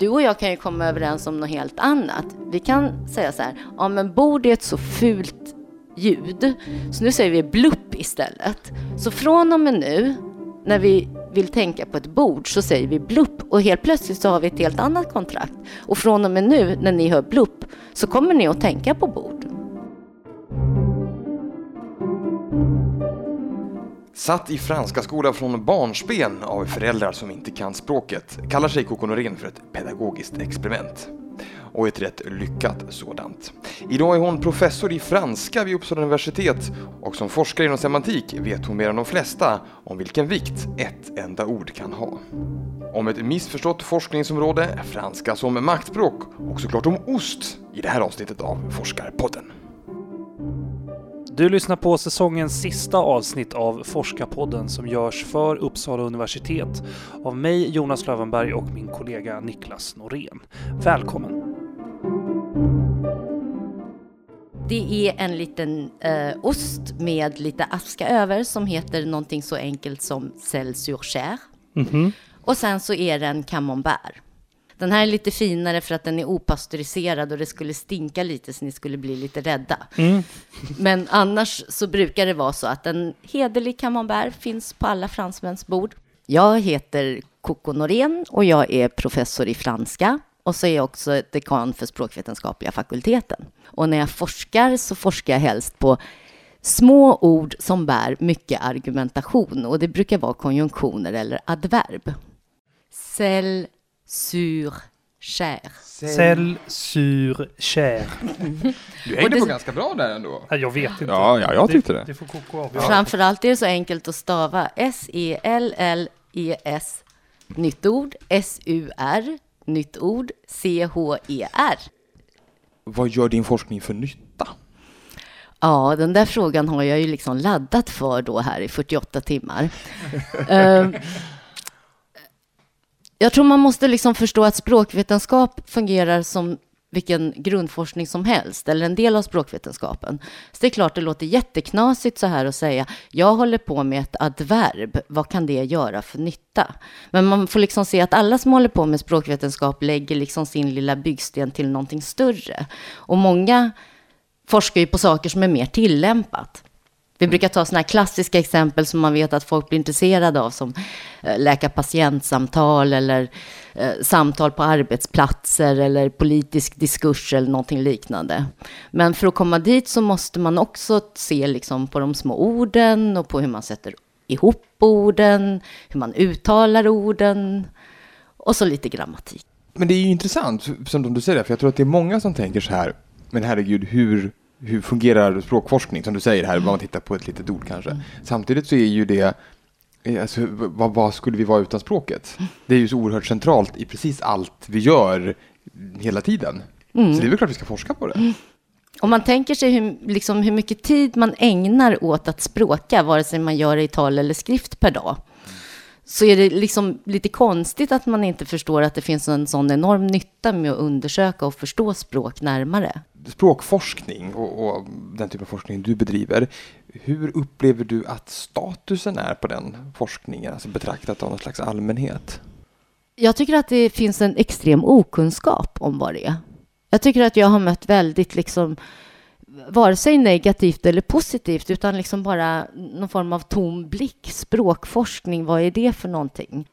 Du och jag kan ju komma överens om något helt annat. Vi kan säga så här, ja men bord är ett så fult ljud, så nu säger vi blupp istället. Så från och med nu, när vi vill tänka på ett bord så säger vi blupp och helt plötsligt så har vi ett helt annat kontrakt. Och från och med nu när ni hör blupp så kommer ni att tänka på bord. Satt i franska skola från barnsben av föräldrar som inte kan språket kallar sig Coco Norén för ett pedagogiskt experiment. Och ett rätt lyckat sådant. Idag är hon professor i franska vid Uppsala universitet och som forskare inom semantik vet hon mer än de flesta om vilken vikt ett enda ord kan ha. Om ett missförstått forskningsområde, franska som maktspråk och såklart om ost i det här avsnittet av Forskarpodden. Du lyssnar på säsongens sista avsnitt av Forskarpodden som görs för Uppsala universitet av mig Jonas Lövenberg och min kollega Niklas Norén. Välkommen! Det är en liten eh, ost med lite aska över som heter någonting så enkelt som sel sur chair. Mhm. Och sen så är det en camembert. Den här är lite finare för att den är opastöriserad och det skulle stinka lite så ni skulle bli lite rädda. Men annars så brukar det vara så att en hederlig camembert finns på alla fransmäns bord. Jag heter Coco Norén och jag är professor i franska och så är jag också dekan för språkvetenskapliga fakulteten. Och när jag forskar så forskar jag helst på små ord som bär mycket argumentation och det brukar vara konjunktioner eller adverb. Sel, sur, cher. Cell sur chair. Du hängde det- på ganska bra där ändå. Nej, Jag vet inte. Ja, ja, jag tyckte det. Det får Coco avgöra. Framförallt är det så enkelt att stava E S-E-L-L-E-S, nytt ord, S-U-R, nytt ord, C-H-E-R. Vad gör din forskning för nytta? Ja, den där frågan har jag ju liksom laddat för då här i 48 timmar. Jag tror man måste liksom förstå att språkvetenskap fungerar som vilken grundforskning som helst, eller en del av språkvetenskapen. Så det är klart det låter jätteknasigt så här att säga, jag håller på med ett adverb, vad kan det göra för nytta? Men man får liksom se att alla som håller på med språkvetenskap lägger liksom sin lilla byggsten till någonting större. Och många forskar ju på saker som är mer tillämpat. Vi brukar ta sådana här klassiska exempel som man vet att folk blir intresserade av, som läkarpatientsamtal läkar-patientsamtal eller eh, samtal på arbetsplatser eller politisk diskurs eller någonting liknande. Men för att komma dit så måste man också se liksom på de små orden och på hur man sätter ihop orden, hur man uttalar orden och så lite grammatik. Men det är ju intressant, som du säger, för jag tror att det är många som tänker så här, men herregud, hur, hur fungerar språkforskning, som du säger här, bara man tittar på ett litet ord kanske. Samtidigt så är ju det, eh, alltså, vad, vad skulle vi vara utan språket? Det är ju så oerhört centralt i precis allt vi gör hela tiden. Så det är väl klart vi ska forska på det. Om man tänker sig hur, liksom, hur mycket tid man ägnar åt att språka, vare sig man gör det i tal eller skrift per dag, så är det liksom lite konstigt att man inte förstår att det finns en sån enorm nytta med att undersöka och förstå språk närmare. Språkforskning och, och den typ av forskning du bedriver, hur upplever du att statusen är på den forskningen, alltså betraktat av någon slags allmänhet? Jag tycker att det finns en extrem okunskap om vad det är. Jag tycker att jag har mött väldigt, liksom, vare sig negativt eller positivt, utan liksom bara någon form av tom blick. Språkforskning, vad är det för någonting?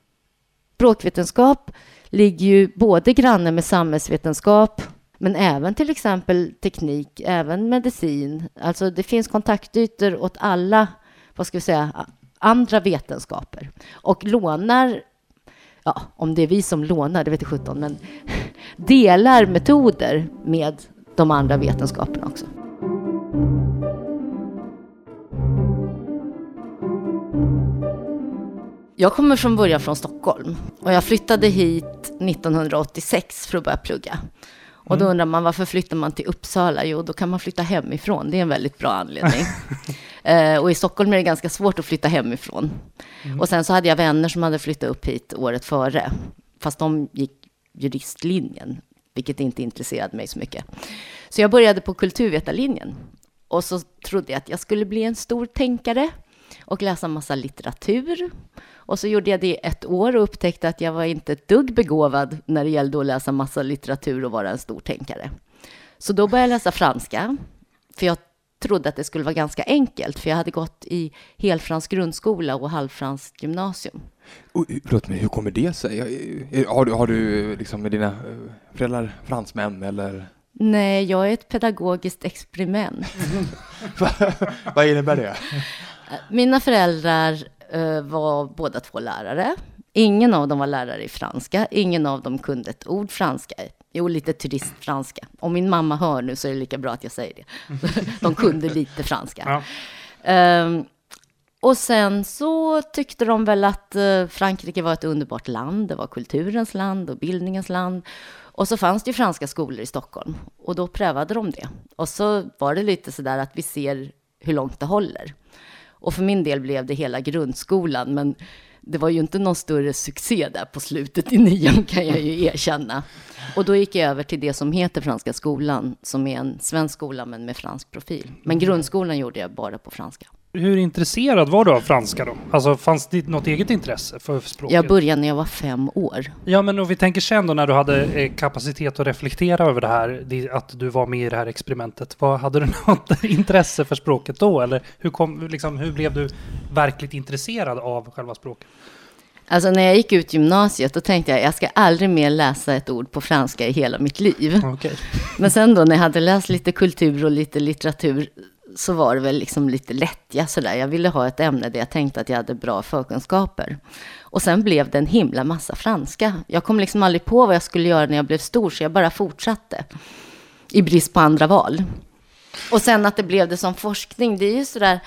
Språkvetenskap ligger ju både granne med samhällsvetenskap, men även till exempel teknik, även medicin. Alltså det finns kontaktytor åt alla, vad ska vi säga, andra vetenskaper. Och lånar ja, om det är vi som lånar, det vet jag sjutton, men delar metoder med de andra vetenskaperna också. Jag kommer från början från Stockholm och jag flyttade hit 1986 för att börja plugga. Och då undrar man varför flyttar man till Uppsala? Jo, då kan man flytta hemifrån. Det är en väldigt bra anledning. eh, och i Stockholm är det ganska svårt att flytta hemifrån. Och sen så hade jag vänner som hade flyttat upp hit året före. Fast de gick juristlinjen, vilket inte intresserade mig så mycket. Så jag började på kulturvetarlinjen. Och så trodde jag att jag skulle bli en stor tänkare. Och läsa massa litteratur. Och så gjorde jag det ett år och upptäckte att jag var inte ett dugg begåvad när det gällde att läsa massa litteratur och vara en stor tänkare. Så då började jag läsa franska, för jag trodde att det skulle vara ganska enkelt, för jag hade gått i helfransk grundskola och halvfranskt gymnasium. Och, förlåt mig, hur kommer det sig? Har du, har du liksom med dina eh, föräldrar fransmän eller? Nej, jag är ett pedagogiskt experiment. Vad innebär det? Mina föräldrar uh, var båda två lärare. Ingen av dem var lärare i franska. Ingen av dem kunde ett ord franska. Jo, lite turistfranska. Om min mamma hör nu så är det lika bra att jag säger det. De kunde lite franska. Ja. Um, och sen så tyckte de väl att uh, Frankrike var ett underbart land. Det var kulturens land och bildningens land. Och så fanns det ju franska skolor i Stockholm och då prövade de det. Och så var det lite så där att vi ser hur långt det håller. Och för min del blev det hela grundskolan, men det var ju inte någon större succé där på slutet i nian kan jag ju erkänna. Och då gick jag över till det som heter Franska skolan, som är en svensk skola men med fransk profil. Men grundskolan gjorde jag bara på franska. Hur intresserad var du av franska då? Alltså fanns det något eget intresse för språket? Jag började när jag var fem år. Ja, men om vi tänker sen då när du hade eh, kapacitet att reflektera över det här, att du var med i det här experimentet. Vad, hade du något intresse för språket då? Eller hur, kom, liksom, hur blev du verkligt intresserad av själva språket? Alltså när jag gick ut gymnasiet då tänkte jag jag ska aldrig mer läsa ett ord på franska i hela mitt liv. Okay. Men sen då när jag hade läst lite kultur och lite litteratur så var det väl liksom lite lättja sådär. Jag ville ha ett ämne där jag tänkte att jag hade bra förkunskaper. Och sen blev det en himla massa franska. Jag kom liksom aldrig på vad jag skulle göra när jag blev stor, så jag bara fortsatte. I brist på andra val. Och sen att det blev det som forskning, det är ju sådär,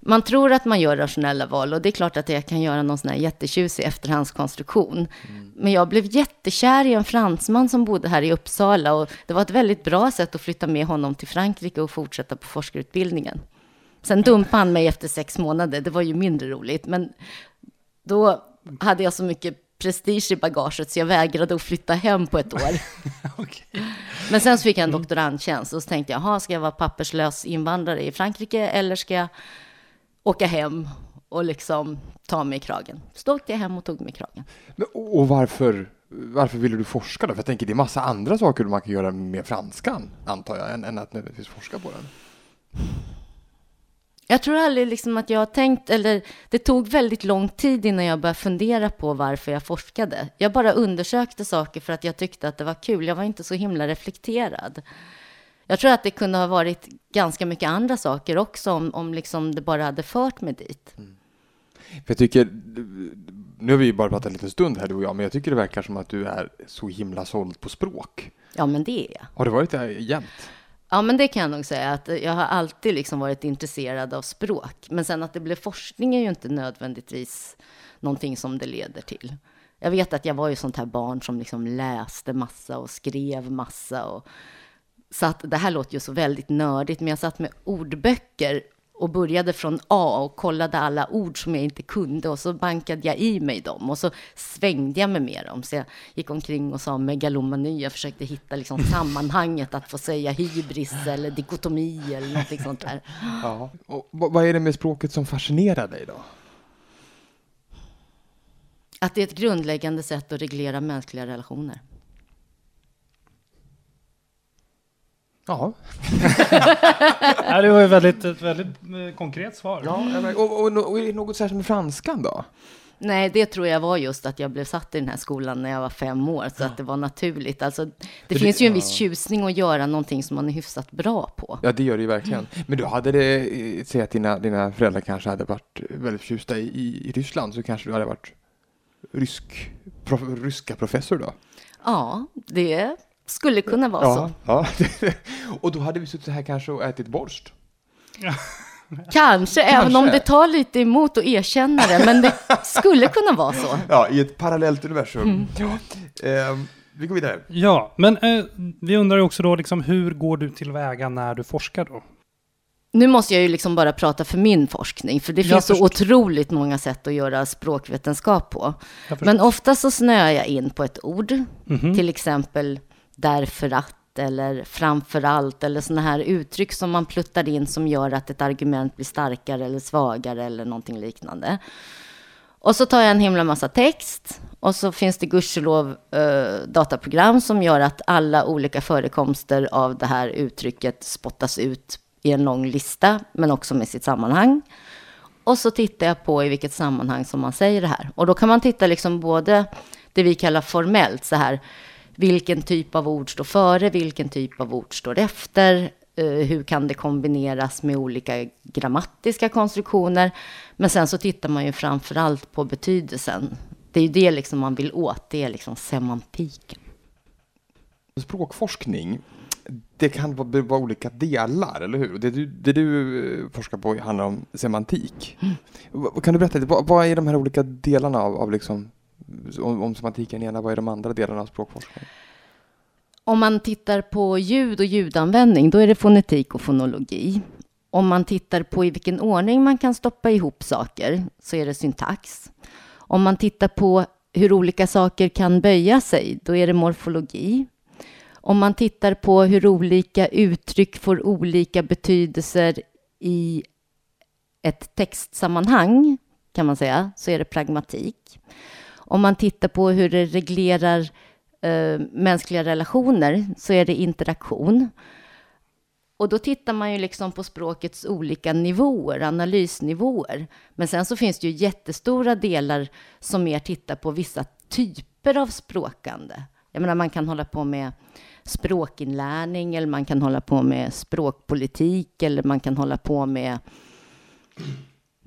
man tror att man gör rationella val och det är klart att jag kan göra någon sån här jättetjusig efterhandskonstruktion. Mm. Men jag blev jättekär i en fransman som bodde här i Uppsala och det var ett väldigt bra sätt att flytta med honom till Frankrike och fortsätta på forskarutbildningen. Sen dumpade han mig efter sex månader, det var ju mindre roligt, men då hade jag så mycket prestige i bagaget så jag vägrade att flytta hem på ett år. okay. Men sen så fick jag en mm. doktorandtjänst och så tänkte jag, ska jag vara papperslös invandrare i Frankrike eller ska jag åka hem och liksom ta mig i kragen. Så åkte jag hem och tog mig i kragen. Men, och varför, varför ville du forska då? För jag tänker det är massa andra saker man kan göra med franskan, antar jag, än, än att nödvändigtvis forska på den. Jag tror aldrig liksom att jag har tänkt, eller det tog väldigt lång tid innan jag började fundera på varför jag forskade. Jag bara undersökte saker för att jag tyckte att det var kul. Jag var inte så himla reflekterad. Jag tror att det kunde ha varit ganska mycket andra saker också om, om liksom det bara hade fört mig dit. Mm. Jag tycker, nu har vi ju bara pratat en liten stund här du och jag, men jag tycker det verkar som att du är så himla såld på språk. Ja, men det är jag. Har du varit det jämt? Ja, men det kan jag nog säga att jag har alltid liksom varit intresserad av språk. Men sen att det blev forskning är ju inte nödvändigtvis någonting som det leder till. Jag vet att jag var ju sånt här barn som liksom läste massa och skrev massa och satt, det här låter ju så väldigt nördigt, men jag satt med ordböcker och började från A och kollade alla ord som jag inte kunde och så bankade jag i mig dem och så svängde jag mig med dem. Så jag gick omkring och sa megalomani. Jag försökte hitta liksom sammanhanget att få säga hybris eller dikotomi eller någonting sånt där. Ja. Och vad är det med språket som fascinerar dig då? Att det är ett grundläggande sätt att reglera mänskliga relationer. Ja. det var ju väldigt, ett väldigt eh, konkret svar. Ja, och, och, och, och något särskilt med franskan då? Nej, det tror jag var just att jag blev satt i den här skolan när jag var fem år, så ja. att det var naturligt. Alltså, det, det finns ju en viss tjusning att göra någonting som man är hyfsat bra på. Ja, det gör det ju verkligen. Men du hade det, eh, säg att dina, dina föräldrar kanske hade varit väldigt förtjusta i, i Ryssland, så kanske du hade varit rysk, prof, ryska professor då? Ja, det skulle kunna vara ja, så. Ja. och då hade vi suttit här kanske och ätit borst. Kanske, Kanske, även om det tar lite emot att erkänna det, men det skulle kunna vara så. Ja, i ett parallellt universum. Mm. Ja. Eh, vi går vidare. Ja, men eh, vi undrar också då, liksom, hur går du tillväga när du forskar då? Nu måste jag ju liksom bara prata för min forskning, för det finns så otroligt många sätt att göra språkvetenskap på. Men ofta så snöar jag in på ett ord, mm -hmm. till exempel därför att eller framför allt eller sådana här uttryck som man pluttar in som gör att ett argument blir starkare eller svagare eller någonting liknande. Och så tar jag en himla massa text och så finns det gudskelov eh, dataprogram som gör att alla olika förekomster av det här uttrycket spottas ut i en lång lista, men också med sitt sammanhang. Och så tittar jag på i vilket sammanhang som man säger det här. Och då kan man titta liksom både det vi kallar formellt, så här, vilken typ av ord står före, vilken typ av ord står efter, eh, hur kan det kombineras med olika grammatiska konstruktioner. Men sen så tittar man ju framför allt på betydelsen. Det är ju det liksom man vill åt, det är liksom semantiken. Språkforskning, det kan vara, vara olika delar, eller hur? Det du, det du eh, forskar på handlar om semantik. Mm. Kan du berätta, vad, vad är de här olika delarna av, av liksom, om, om semantiken ena, vad är de andra delarna av språkforskning? Om man tittar på ljud och ljudanvändning, då är det fonetik och fonologi. Om man tittar på i vilken ordning man kan stoppa ihop saker, så är det syntax. Om man tittar på hur olika saker kan böja sig, då är det morfologi. Om man tittar på hur olika uttryck får olika betydelser i ett textsammanhang, kan man säga, så är det pragmatik. Om man tittar på hur det reglerar eh, mänskliga relationer så är det interaktion. Och då tittar man ju liksom på språkets olika nivåer, analysnivåer. Men sen så finns det ju jättestora delar som mer tittar på vissa typer av språkande. Jag menar, man kan hålla på med språkinlärning eller man kan hålla på med språkpolitik eller man kan hålla på med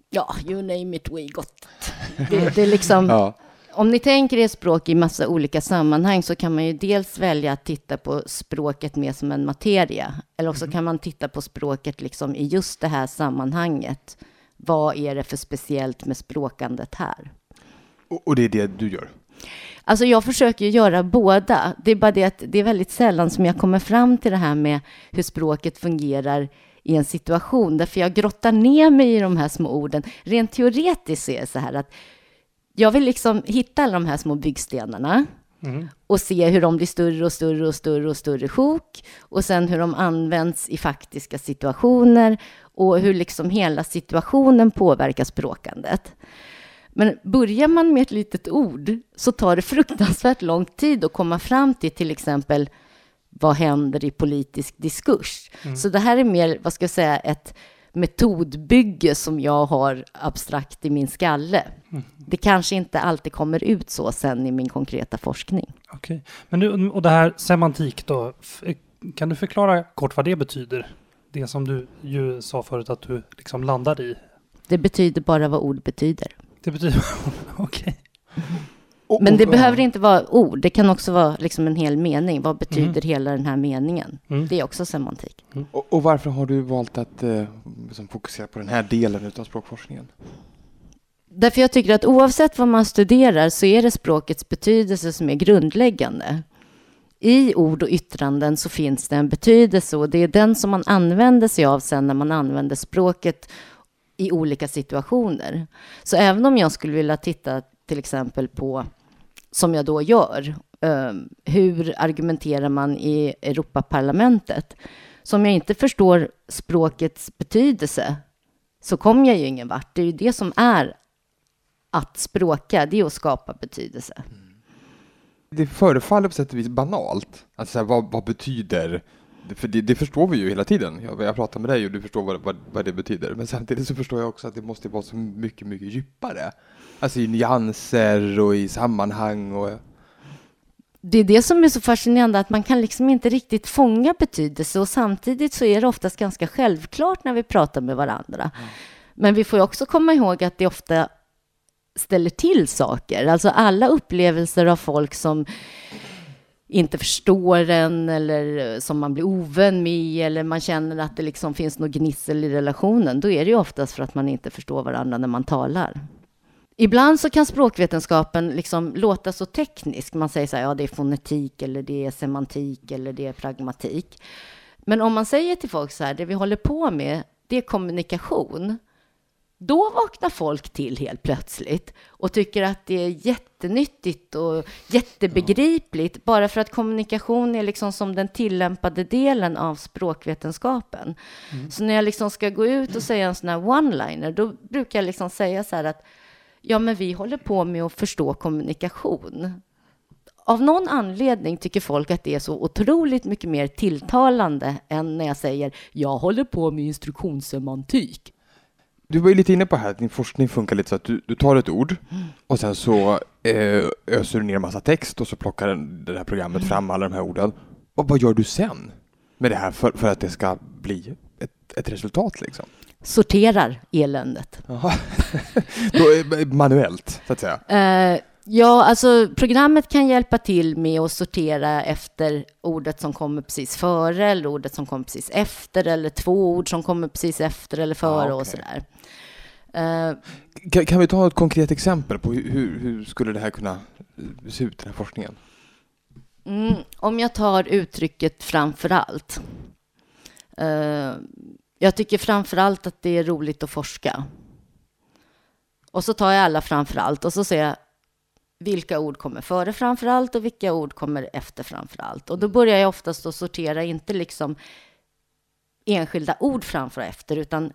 Ja, you name it, we got it. Det, det är liksom, ja. Om ni tänker er språk i massa olika sammanhang så kan man ju dels välja att titta på språket mer som en materia. Eller också mm. kan man titta på språket liksom i just det här sammanhanget. Vad är det för speciellt med språkandet här? Och, och det är det du gör? Alltså jag försöker göra båda. Det är bara det att det är väldigt sällan som jag kommer fram till det här med hur språket fungerar i en situation. Därför jag grottar ner mig i de här små orden. Rent teoretiskt är det så här att jag vill liksom hitta alla de här små byggstenarna mm. och se hur de blir större och större och större och större sjok och sen hur de används i faktiska situationer och hur liksom hela situationen påverkar språkandet. Men börjar man med ett litet ord så tar det fruktansvärt lång tid att komma fram till till exempel vad händer i politisk diskurs. Mm. Så det här är mer, vad ska jag säga, ett metodbygge som jag har abstrakt i min skalle. Mm. Det kanske inte alltid kommer ut så sen i min konkreta forskning. Okej, men nu, och det här semantik då, kan du förklara kort vad det betyder? Det som du ju sa förut att du liksom landar i. Det betyder bara vad ord betyder. Det betyder, okej. Okay. Men det behöver inte vara ord, det kan också vara liksom en hel mening. Vad betyder mm. hela den här meningen? Mm. Det är också semantik. Mm. Och, och, varför har du valt att eh, liksom fokusera på den här delen av språkforskningen? Därför jag tycker att oavsett vad man studerar så är det språkets betydelse som är grundläggande. I ord och yttranden så finns det en betydelse och det är den som man använder sig av sen när man använder språket i olika situationer. Så även om jag skulle vilja titta till exempel på, som jag då gör, ehm, hur argumenterar man i Europaparlamentet? Så om jag inte förstår språkets betydelse så kommer jag ju ingen vart. Det är ju det som är att språka, det är att skapa betydelse. Mm. Det förefaller på sätt och vis banalt. Alltså, vad, vad betyder för det, det, förstår vi ju hela tiden. Jag, jag pratar med dig och du förstår vad, vad, vad, det betyder. Men samtidigt så förstår jag också att det måste vara så mycket, mycket djupare. Alltså i nyanser och i sammanhang och... Det är det som är så fascinerande, att man kan liksom inte riktigt fånga betydelse och samtidigt så är det oftast ganska självklart när vi pratar med varandra. Mm. Men vi får ju också komma ihåg att det ofta ställer till saker. Alltså alla upplevelser av folk som inte förstår en eller som man blir ovän med eller man känner att det liksom finns något gnissel i relationen, då är det ju oftast för att man inte förstår varandra när man talar. Ibland så kan språkvetenskapen liksom låta så teknisk. Man säger så här, ja det är fonetik eller det är semantik eller det är pragmatik. Men om man säger till folk så här, det vi håller på med, det är kommunikation. Då vaknar folk till helt plötsligt och tycker att det är jätte jättenyttigt och jättebegripligt bara för att kommunikation är liksom som den tillämpade delen av språkvetenskapen. Mm. Så när jag liksom ska gå ut och säga en sån här one-liner, då brukar jag liksom säga så här att ja, men vi håller på med att förstå kommunikation. Av någon anledning tycker folk att det är så otroligt mycket mer tilltalande än när jag säger jag håller på med instruktionssemantik. Du var ju lite inne på här att din forskning funkar lite så att du, du tar ett ord och sen så eh, öser du ner en massa text och så plockar det här programmet fram alla de här orden. Och vad gör du sen med det här för, för att det ska bli ett, ett resultat liksom? Sorterar eländet. Manuellt, så att säga? Eh, Ja, alltså programmet kan hjälpa till med att sortera efter ordet som kommer precis före eller ordet som kommer precis efter eller två ord som kommer precis efter eller före ah, okay. och sådär. Uh, kan, kan, vi ta ett konkret exempel på hur, hur skulle det här kunna se ut, den här forskningen? Mm, om jag tar uttrycket framför allt. Uh, jag tycker framför allt att det är roligt att forska. Och så tar jag alla framför allt och så säger jag vilka ord kommer före framför allt och vilka ord kommer efter framför allt. Och då börjar jag oftast att sortera, inte liksom enskilda ord framför och efter, utan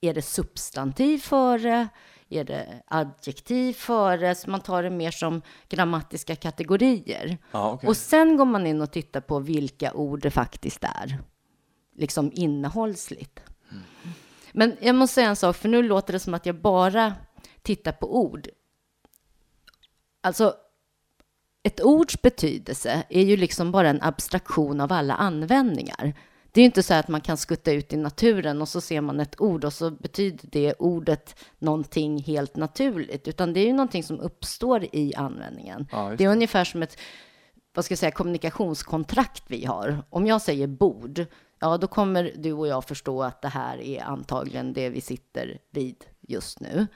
är det substantiv före? Är det adjektiv före? Så man tar det mer som grammatiska kategorier. Ah, okay. Och sen går man in och tittar på vilka ord det faktiskt är, liksom innehållsligt. Mm. Men jag måste säga en sak, för nu låter det som att jag bara tittar på ord. Alltså, ett ords betydelse är ju liksom bara en abstraktion av alla användningar. Det är ju inte så att man kan skutta ut i naturen och så ser man ett ord och så betyder det ordet någonting helt naturligt, utan det är ju någonting som uppstår i användningen. Ja, det. det är ungefär som ett vad ska jag säga, kommunikationskontrakt vi har. Om jag säger bord, ja, då kommer du och jag förstå att det här är antagligen det vi sitter vid just nu.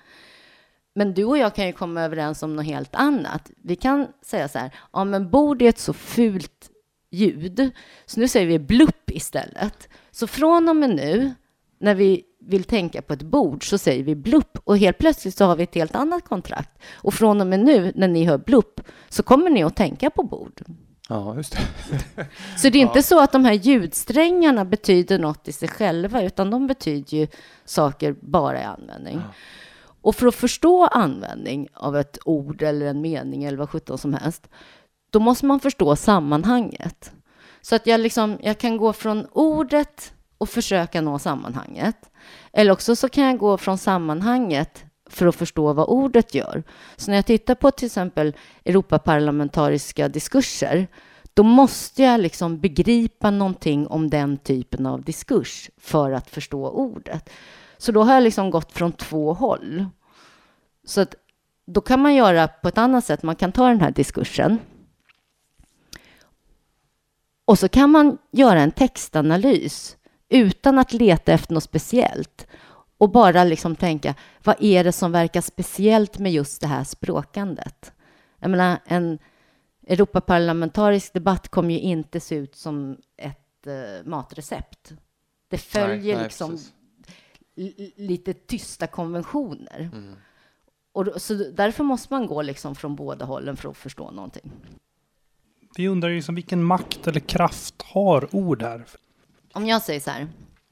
Men du och jag kan ju komma överens om något helt annat. Vi kan säga så här, ja men bord är ett så fult ljud, så nu säger vi blupp istället. Så från och med nu, när vi vill tänka på ett bord, så säger vi blupp och helt plötsligt så har vi ett helt annat kontrakt. Och från och med nu, när ni hör blupp, så kommer ni att tänka på bord. Ja, just det. så det är inte ja. så att de här ljudsträngarna betyder något i sig själva, utan de betyder ju saker bara i användning. Ja. Och för att förstå användning av ett ord eller en mening eller vad sjutton som helst, då måste man förstå sammanhanget. Så att jag, liksom, jag kan gå från ordet och försöka nå sammanhanget. Eller också så kan jag gå från sammanhanget för att förstå vad ordet gör. Så när jag tittar på till exempel Europaparlamentariska diskurser, då måste jag liksom begripa någonting om den typen av diskurs för att förstå ordet. Så då har jag liksom gått från två håll. Så att då kan man göra på ett annat sätt. Man kan ta den här diskursen och så kan man göra en textanalys utan att leta efter något speciellt och bara liksom tänka vad är det som verkar speciellt med just det här språkandet? Jag menar, en Europaparlamentarisk debatt kommer ju inte se ut som ett uh, matrecept. Det följer nej, nej, liksom lite tysta konventioner. Mm. Och så därför måste man gå liksom från båda hållen för att förstå någonting. Vi undrar ju liksom vilken makt eller kraft har ord här? Om jag säger så här,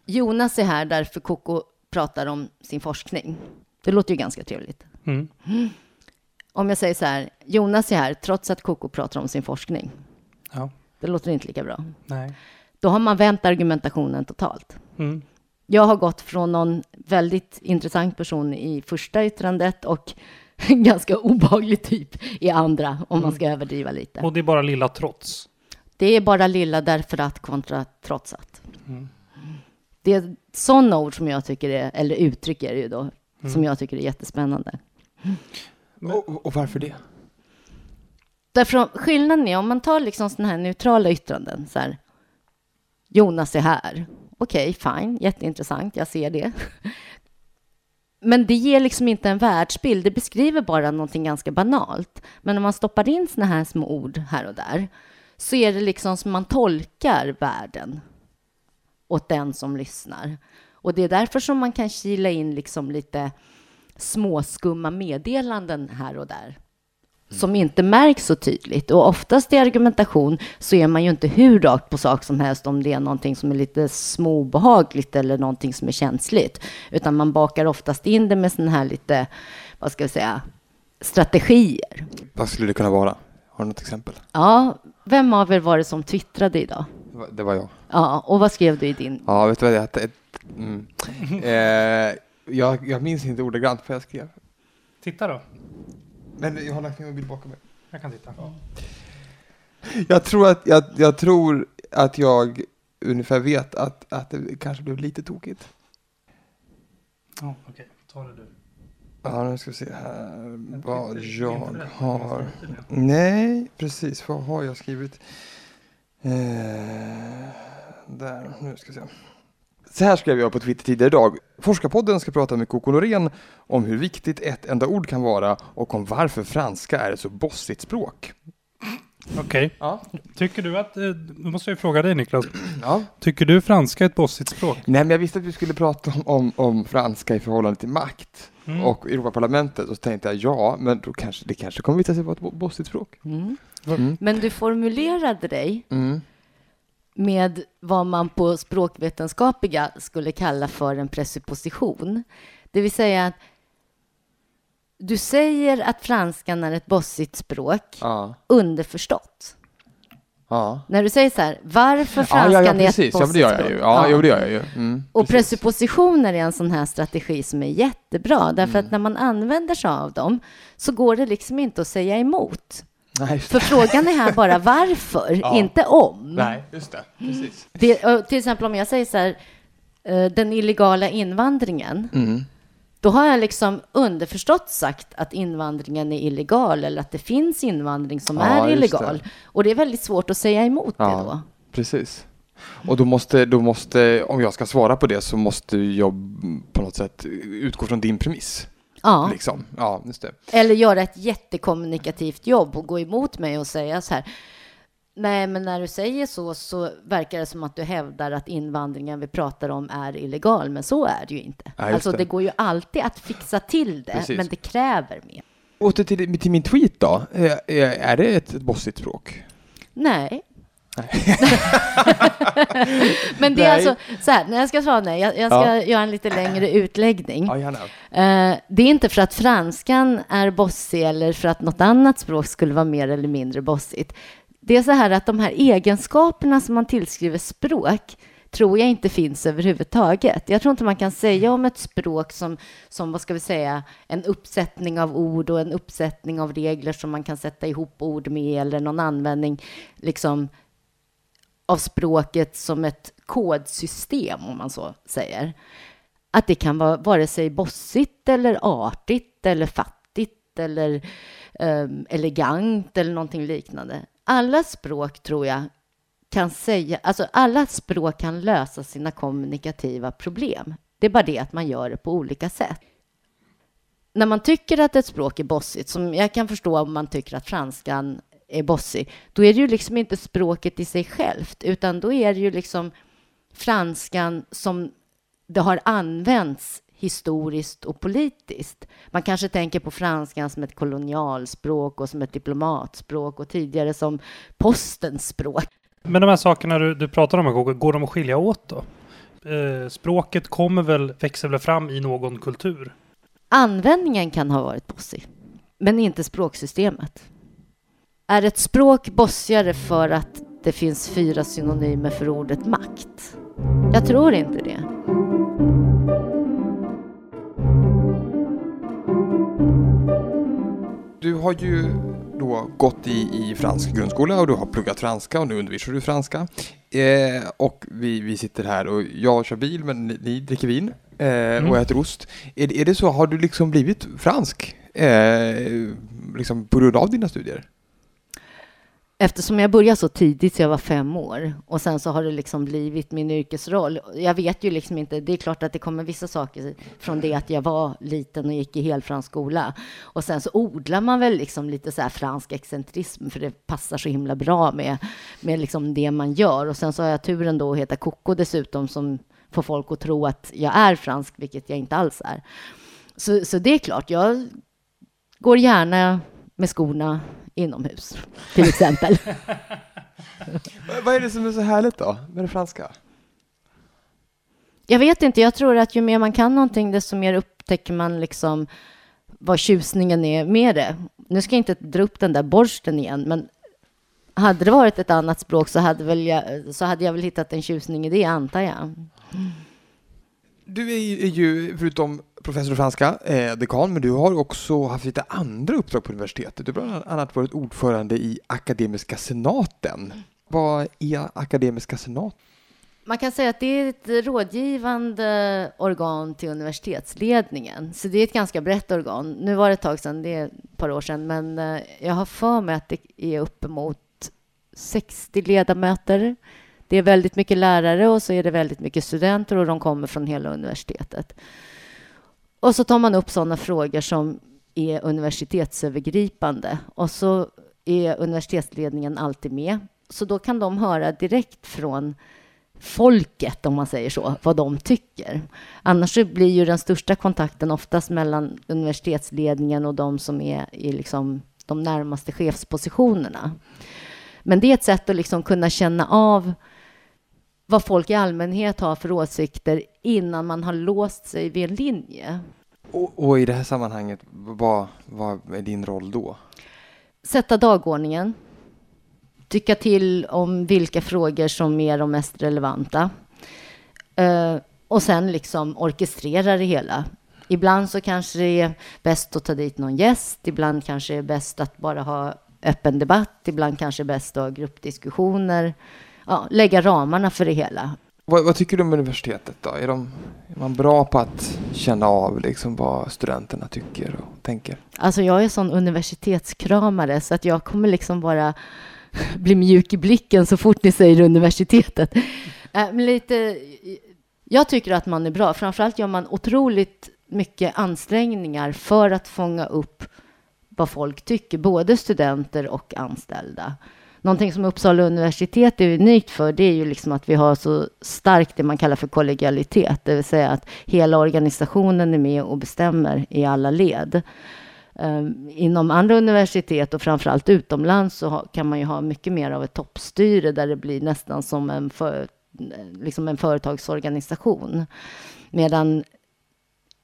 Jonas är här därför Koko pratar om sin forskning. Det låter ju ganska trevligt. Mm. Om jag säger så här, Jonas är här trots att Koko pratar om sin forskning. Ja. Det låter inte lika bra. Nej. Då har man vänt argumentationen totalt. Mm. Jag har gått från någon väldigt intressant person i första yttrandet och en ganska obehaglig typ i andra, om man ska mm. överdriva lite. Och det är bara lilla trots? Det är bara lilla därför att kontra trots att. Mm. Det är sådana ord som jag tycker är, eller uttryck är det ju då, mm. som jag tycker är jättespännande. Och, och varför det? Därför skillnaden är om man tar liksom sådana här neutrala yttranden, så här, Jonas är här. Okej, okay, fine, jätteintressant, jag ser det. Men det ger liksom inte en världsbild, det beskriver bara någonting ganska banalt. Men om man stoppar in såna här små ord här och där så är det liksom som man tolkar världen åt den som lyssnar. Och det är därför som man kan kila in liksom lite småskumma meddelanden här och där. som inte märks så tydligt. Och oftast i argumentation så är man ju inte hur rakt på sak som helst om det är någonting som är lite småbehagligt eller någonting som är känsligt. Utan man bakar oftast in det med sådana här lite, vad ska jag säga, strategier. Vad skulle det kunna vara? Har du något exempel? Ja, vem av er var det som twittrade idag? Det var jag. Ja, och vad skrev du i din? Ja, vet du vad det hette? Mm. Eh, jag, jag minns inte ordagrant vad jag skrev. Titta då. Men jag har lagt min mobil bakom mig. Jag kan titta. Jag tror att jag, jag tror att jag ungefär vet att, att det kanske blev lite tokigt. Ja, okej. Ta det du. Ja, nu ska vi se här vad jag har. Nej, precis. Vad har jag skrivit? Eh, där, nu ska vi se. Så här skrev jag på Twitter tidigare idag. Forskarpodden ska prata med Coco Norén om hur viktigt ett enda ord kan vara och om varför franska är ett så bossigt språk. Okej. Ja. Tycker du att, eh, nu måste jag fråga dig Niklas. Ja. Tycker du franska är ett bossigt språk? Nej, men jag visste att vi skulle prata om, om, om franska i förhållande till makt Mm. och Europaparlamentet och så tänkte jag ja, men då kanske det kanske kommer visa sig vara ett bo- bossigt språk. Mm. Mm. Men du formulerade dig Mm. med vad man på språkvetenskapliga skulle kalla för en presupposition. Det vill säga att du säger att franskan är ett bossigt språk, Ja. underförstått. Ja. När du säger så här, varför Ja, franskan ja, ja, ett precis. Ja, det gör jag ju. Ja, Jo, det gör jag ju. Mm, Och precis. presuppositioner är en sån här strategi som är jättebra, därför Mm. att när man använder sig av dem så går det liksom inte att säga emot. Nej, För frågan är här bara varför, Ja. inte om. Nej, just det. Precis. Det, till exempel om jag säger så här, eh, den illegala invandringen, Mm. Då har jag liksom underförstått sagt att invandringen är illegal eller att det finns invandring som Ja, är illegal. Och det är väldigt svårt att säga emot Ja. det då. Precis. Och då måste, då måste, om jag ska svara på det så måste jag på något sätt utgå från din premiss. Ja. Liksom. Ja, det. Eller göra ett jättekommunikativt jobb och gå emot mig och säga så här. Nej, men när du säger så så verkar det som att du hävdar att invandringen vi pratar om är illegal, men så är det ju inte. Ja, alltså, det. det. går ju alltid att fixa till det, Precis. men det kräver mer. Åter till, till min tweet då. Eh, Är det ett, bossigt språk? Nej. men det är Nej. alltså så här, när jag ska svara nej, jag, jag ska Ja. göra en lite längre utläggning. Ja. Eh, det är inte för att franskan är bossig eller för att något annat språk skulle vara mer eller mindre bossigt. Det är så här att de här egenskaperna som man tillskriver språk tror jag inte finns överhuvudtaget. Jag tror inte man kan säga om ett språk som, som, vad ska vi säga, en uppsättning av ord och en uppsättning av regler som man kan sätta ihop ord med eller någon användning liksom av språket som ett kodsystem, om man så säger. Att det kan vara vare sig bossigt eller artigt eller fattigt eller ehm, elegant eller någonting liknande. Alla språk tror jag kan säga, alltså alla språk kan lösa sina kommunikativa problem. Det är bara det att man gör det på olika sätt. När man tycker att ett språk är bossigt, som jag kan förstå om man tycker att franskan är bossig, då är det ju liksom inte språket i sig självt, utan då är det ju liksom franskan som det har använts historiskt och politiskt. Man kanske tänker på franskan som ett kolonialspråk och som ett diplomatspråk och tidigare som postens språk. Men de här sakerna du, du pratar om, går de att skilja åt då? Eh, språket kommer väl, växer väl fram i någon kultur? Användningen kan ha varit bossig, men inte språksystemet. Är ett språk bossigare för att det finns fyra synonymer för ordet makt? Jag tror inte det. Du har ju då gått i, i fransk grundskola och du har pluggat franska och nu undervisar du franska. Eh, och vi, vi sitter här och jag kör bil men ni, ni dricker vin eh, och äter ost. Är, är det så, har du liksom blivit fransk eh, liksom på grund av dina studier? Eftersom jag började så tidigt, så jag var fem år, och sen så har det liksom blivit min yrkesroll. Jag vet ju liksom inte, det är klart att det kommer vissa saker från det att jag var liten och gick i helfransk skola. Och sen så odlar man väl liksom lite så här fransk excentrism, för det passar så himla bra med, med liksom det man gör. Och sen så har jag turen då att heta Coco dessutom, som får folk att tro att jag är fransk, vilket jag inte alls är. Så, så det är klart, jag går gärna med skorna inomhus, till exempel. Vad är det som är så härligt då med det franska? Jag vet inte, jag tror att ju mer man kan någonting, desto mer upptäcker man liksom vad tjusningen är med det. Nu ska jag inte dra upp den där borsten igen, men hade det varit ett annat språk så hade, väl jag, så hade jag väl hittat en tjusning i det, antar jag. Du är ju, förutom professor i franska, eh, dekan, men du har också haft lite andra uppdrag på universitetet. Du har bland annat varit ordförande i Akademiska senaten. Vad är Akademiska senaten? Man kan säga att det är ett rådgivande organ till universitetsledningen, så det är ett ganska brett organ. Nu var det ett tag sedan, det är ett par år sedan, men eh, jag har för mig att det är uppemot 60 ledamöter. Det är väldigt mycket lärare och så är det väldigt mycket studenter och de kommer från hela universitetet. Och så tar man upp sådana frågor som är universitetsövergripande och så är universitetsledningen alltid med. Så då kan de höra direkt från folket, om man säger så, vad de tycker. Annars blir ju den största kontakten oftast mellan universitetsledningen och de som är i liksom de närmaste chefspositionerna. Men det är ett sätt att liksom kunna känna av vad folk i allmänhet har för åsikter innan man har låst sig vid en linje. Och, och i det här sammanhanget, vad, vad är din roll då? Sätta dagordningen. Tycka till om vilka frågor som är de mest relevanta. Uh, och sen liksom orkestrera det hela. Ibland så kanske det är bäst att ta dit någon gäst. Ibland kanske det är bäst att bara ha öppen debatt. Ibland kanske bäst att ha gruppdiskussioner. Ja, lägga ramarna för det hela. Vad, vad, tycker du om universitetet då? Är, de, är man bra på att känna av liksom vad studenterna tycker och tänker? Alltså jag är sån universitetskramare så att jag kommer liksom bara bli mjuk i blicken så fort ni säger universitetet. Äh, men lite, jag tycker att man är bra. Framförallt gör man otroligt mycket ansträngningar för att fånga upp vad folk tycker, både studenter och anställda. Någonting som Uppsala universitet är unikt för, det är ju liksom att vi har så starkt det man kallar för kollegialitet, det vill säga att hela organisationen är med och bestämmer i alla led. Ehm, inom andra universitet och framförallt utomlands så kan man ju ha mycket mer av ett toppstyre där det blir nästan som en, för, liksom en företagsorganisation. Medan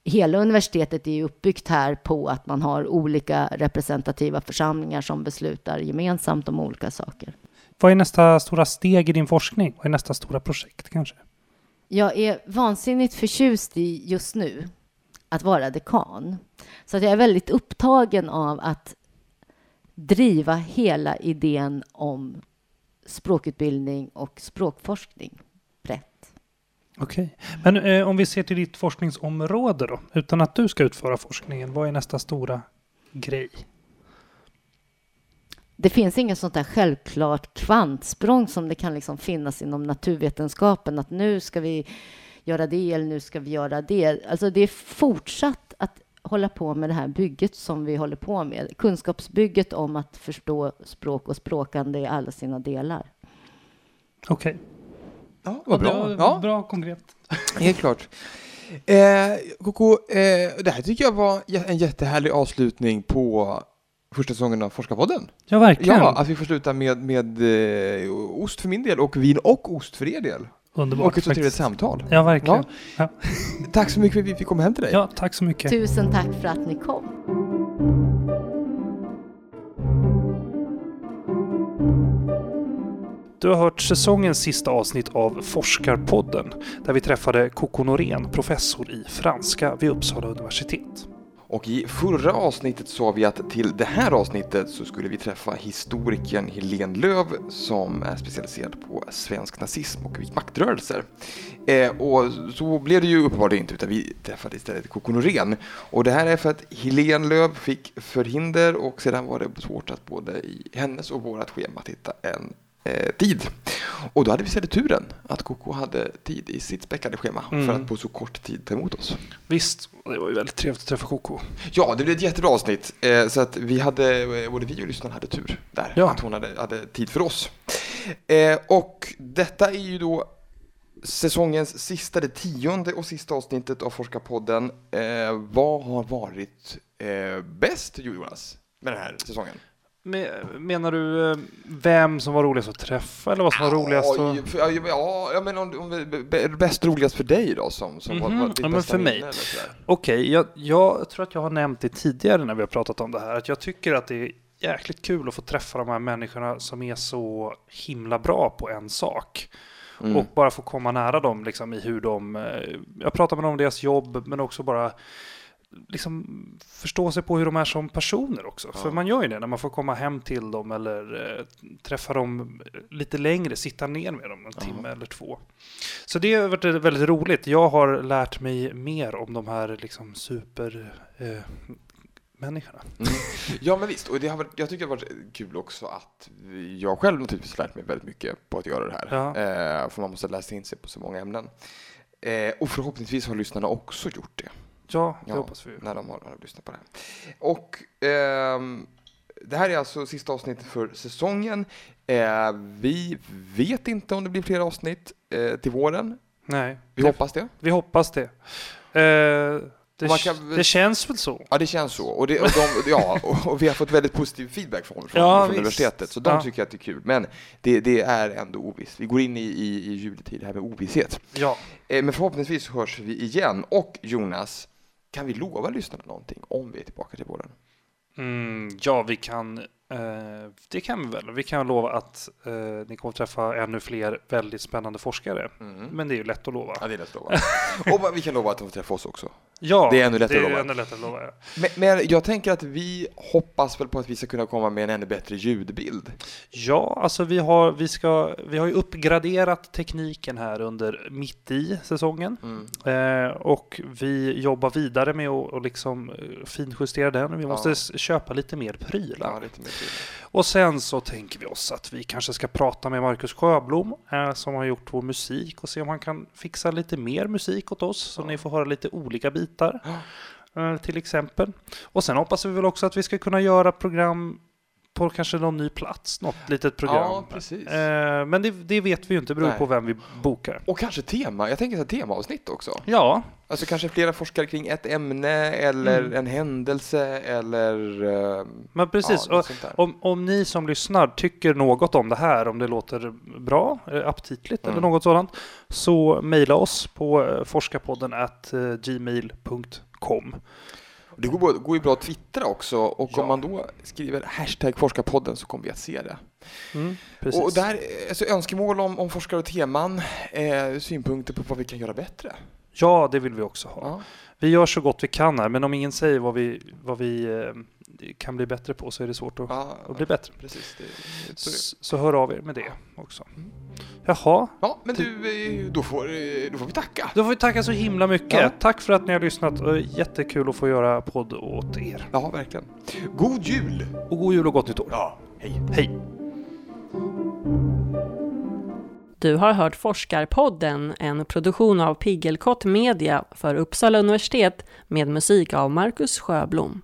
hela universitetet är uppbyggt här på att man har olika representativa församlingar som beslutar gemensamt om olika saker. Vad är nästa stora steg i din forskning? Vad är nästa stora projekt kanske? Jag är vansinnigt förtjust i just nu att vara dekan. Så att jag är väldigt upptagen av att driva hela idén om språkutbildning och språkforskning brett. Okej, men eh, om vi ser till ditt forskningsområde då, utan att du ska utföra forskningen, vad är nästa stora grej? Det finns inget sånt där självklart kvantsprång som det kan liksom finnas inom naturvetenskapen, att nu ska vi göra det eller nu ska vi göra det. Alltså det är fortsatt att hålla på med det här bygget som vi håller på med. Kunskapsbygget om att förstå språk och språkande i alla sina delar. Okej. Ja, vad bra. Ja. Bra konkret. Helt klart. Eh, Koko, eh, det här tycker jag var en jättehärlig avslutning på första säsongen av Forskarpodden. Ja, verkligen. Ja, att vi får sluta med, med eh, ost för min del och vin och ost för er del. Underbart. Och ett så trevligt samtal. Ja, verkligen. Ja. Tack så mycket för att vi fick komma hem till dig. Ja, tack så mycket. Tusen tack för att ni kom. Du har hört säsongens sista avsnitt av Forskarpodden där vi träffade Coco Norén, professor i franska vid Uppsala universitet. Och i förra avsnittet sa vi att till det här avsnittet så skulle vi träffa historikern Helene Löv som är specialiserad på svensk nazism och maktrörelser. Eh, och så blev det ju uppenbarligen inte utan vi träffade istället Coco Norén. Och det här är för att Helene Löv fick förhinder och sedan var det svårt att både i hennes och vårat schema hitta en tid. Och då hade vi istället turen att Koko hade tid i sitt späckade schema mm. för att på så kort tid ta emot oss. Visst, det var ju väldigt trevligt att träffa Koko. Ja, det blev ett jättebra avsnitt. Eh, så att vi hade, eh, både vi och lyssnarna hade tur där, ja. att hon hade, hade tid för oss. Eh, och detta är ju då säsongens sista, det tionde och sista avsnittet av Forskarpodden. Eh, vad har varit eh, bäst, Jonas? med den här säsongen? Me- Menar du eh, vem som var roligast att träffa eller vad som var roligast att... för- ja, ja, men om, om vi, bäst roligast för dig då som, som var, Mhm. var ditt Ja, men för mig. Okej, jag, jag tror att jag har nämnt det tidigare när vi har pratat om det här, att jag tycker att det är jäkligt kul att få träffa de här människorna som är så himla bra på en sak. Mm. Och bara få komma nära dem liksom, i hur de... eh, Jag pratar med dem om deras jobb, men också bara liksom förstå sig på hur de är som personer också. Ja. För man gör ju det när man får komma hem till dem eller eh, träffa dem lite längre, sitta ner med dem en Ja. timme eller två. Så det har varit väldigt roligt. Jag har lärt mig mer om de här liksom super eh, människorna. Mm. Ja men visst, och det har varit, jag tycker det har varit kul också att jag själv naturligtvis lärt mig väldigt mycket på att göra det här. Ja. Eh, för man måste läsa in sig på så många ämnen. Eh, och förhoppningsvis har lyssnarna också gjort det Ja, det Ja. hoppas vi. när de har, när de på det här. Och ehm, det här är alltså sista avsnittet för säsongen. Eh, vi vet inte om det blir fler avsnitt eh, till våren. Nej, Vi det, hoppas det. vi hoppas det. Eh, det, kan det känns väl så. Ja, det känns så. Och, det, och, de, ja, och, vi har fått väldigt positiv feedback från, från, Ja, från universitetet, så de Ja. tycker att det är kul. Men det, det är ändå ovisst. Vi går in i, i, i juletid här med ovisshet. Ja. Eh, men förhoppningsvis hörs vi igen. Och Jonas, kan vi lova lyssnarna någonting om vi är tillbaka till våren? Mm, ja, vi kan. Eh, det kan vi väl. Vi kan lova att eh, ni kommer träffa ännu fler väldigt spännande forskare. Mm. Men det är ju lätt att lova. Ja, det är lätt att lova. och vi kan lova att de får träffa oss också. Ja, Det är ännu lättare det lova. ännu lättare att lova. Ja. Men, men jag tänker att vi hoppas väl på att vi ska kunna komma med en ännu bättre ljudbild. Ja, alltså vi har, vi, ska, vi har ju uppgraderat tekniken här under mitt i säsongen. Mm. Eh, och vi jobbar vidare med att och liksom eh, finjustera den. Vi Ja. måste s- köpa lite mer prylar. Ja, lite mer tid. Och sen så tänker vi oss att vi kanske ska prata med Marcus Sjöblom eh, som har gjort vår musik och se om han kan fixa lite mer musik åt oss så Ja. ni får höra lite olika bitar bitar eh, till exempel. Och sen hoppas vi väl också att vi ska kunna göra program på kanske någon ny plats, något litet program. Ja. Eh, men det, det vet vi ju inte, det beror Nej. på vem vi bokar. Och kanske tema, jag tänker så här temaavsnitt också. Ja, Alltså kanske flera forskare kring ett ämne eller Mm. en händelse eller eh, men precis. ja, om, om ni som lyssnar tycker något om det här, om det låter bra, eh, aptitligt Mm. eller något sådant, så mejla oss på forskarpodden at gmail.com. Det går, går ju bra att twittra också och Ja. om man då skriver hashtag forskarpodden så kommer vi att se det. Mm. Och där, alltså önskemål om, om forskare och teman, eh, synpunkter på vad vi kan göra bättre. Ja, det vill vi också ha. Ja. Vi gör så gott vi kan här, men om ingen säger vad vi, vad vi eh, kan bli bättre på så är det svårt att, Ja, att bli bättre. precis. Det, så det. Så hör av er med det också. Jaha, Ja, men du, eh, då får, eh, då får vi tacka. då får vi tacka så himla mycket. Ja. Tack för att ni har lyssnat. Jättekul att få göra podd åt er. Ja, verkligen. God jul! Och god jul och gott nytt år. Ja, hej. Hej! Du har hört Forskarpodden, en produktion av Piggelkott Media för Uppsala universitet med musik av Marcus Sjöblom.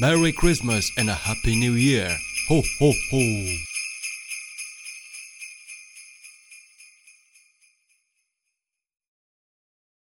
Merry Christmas and a Happy New Year. Ho, ho, ho.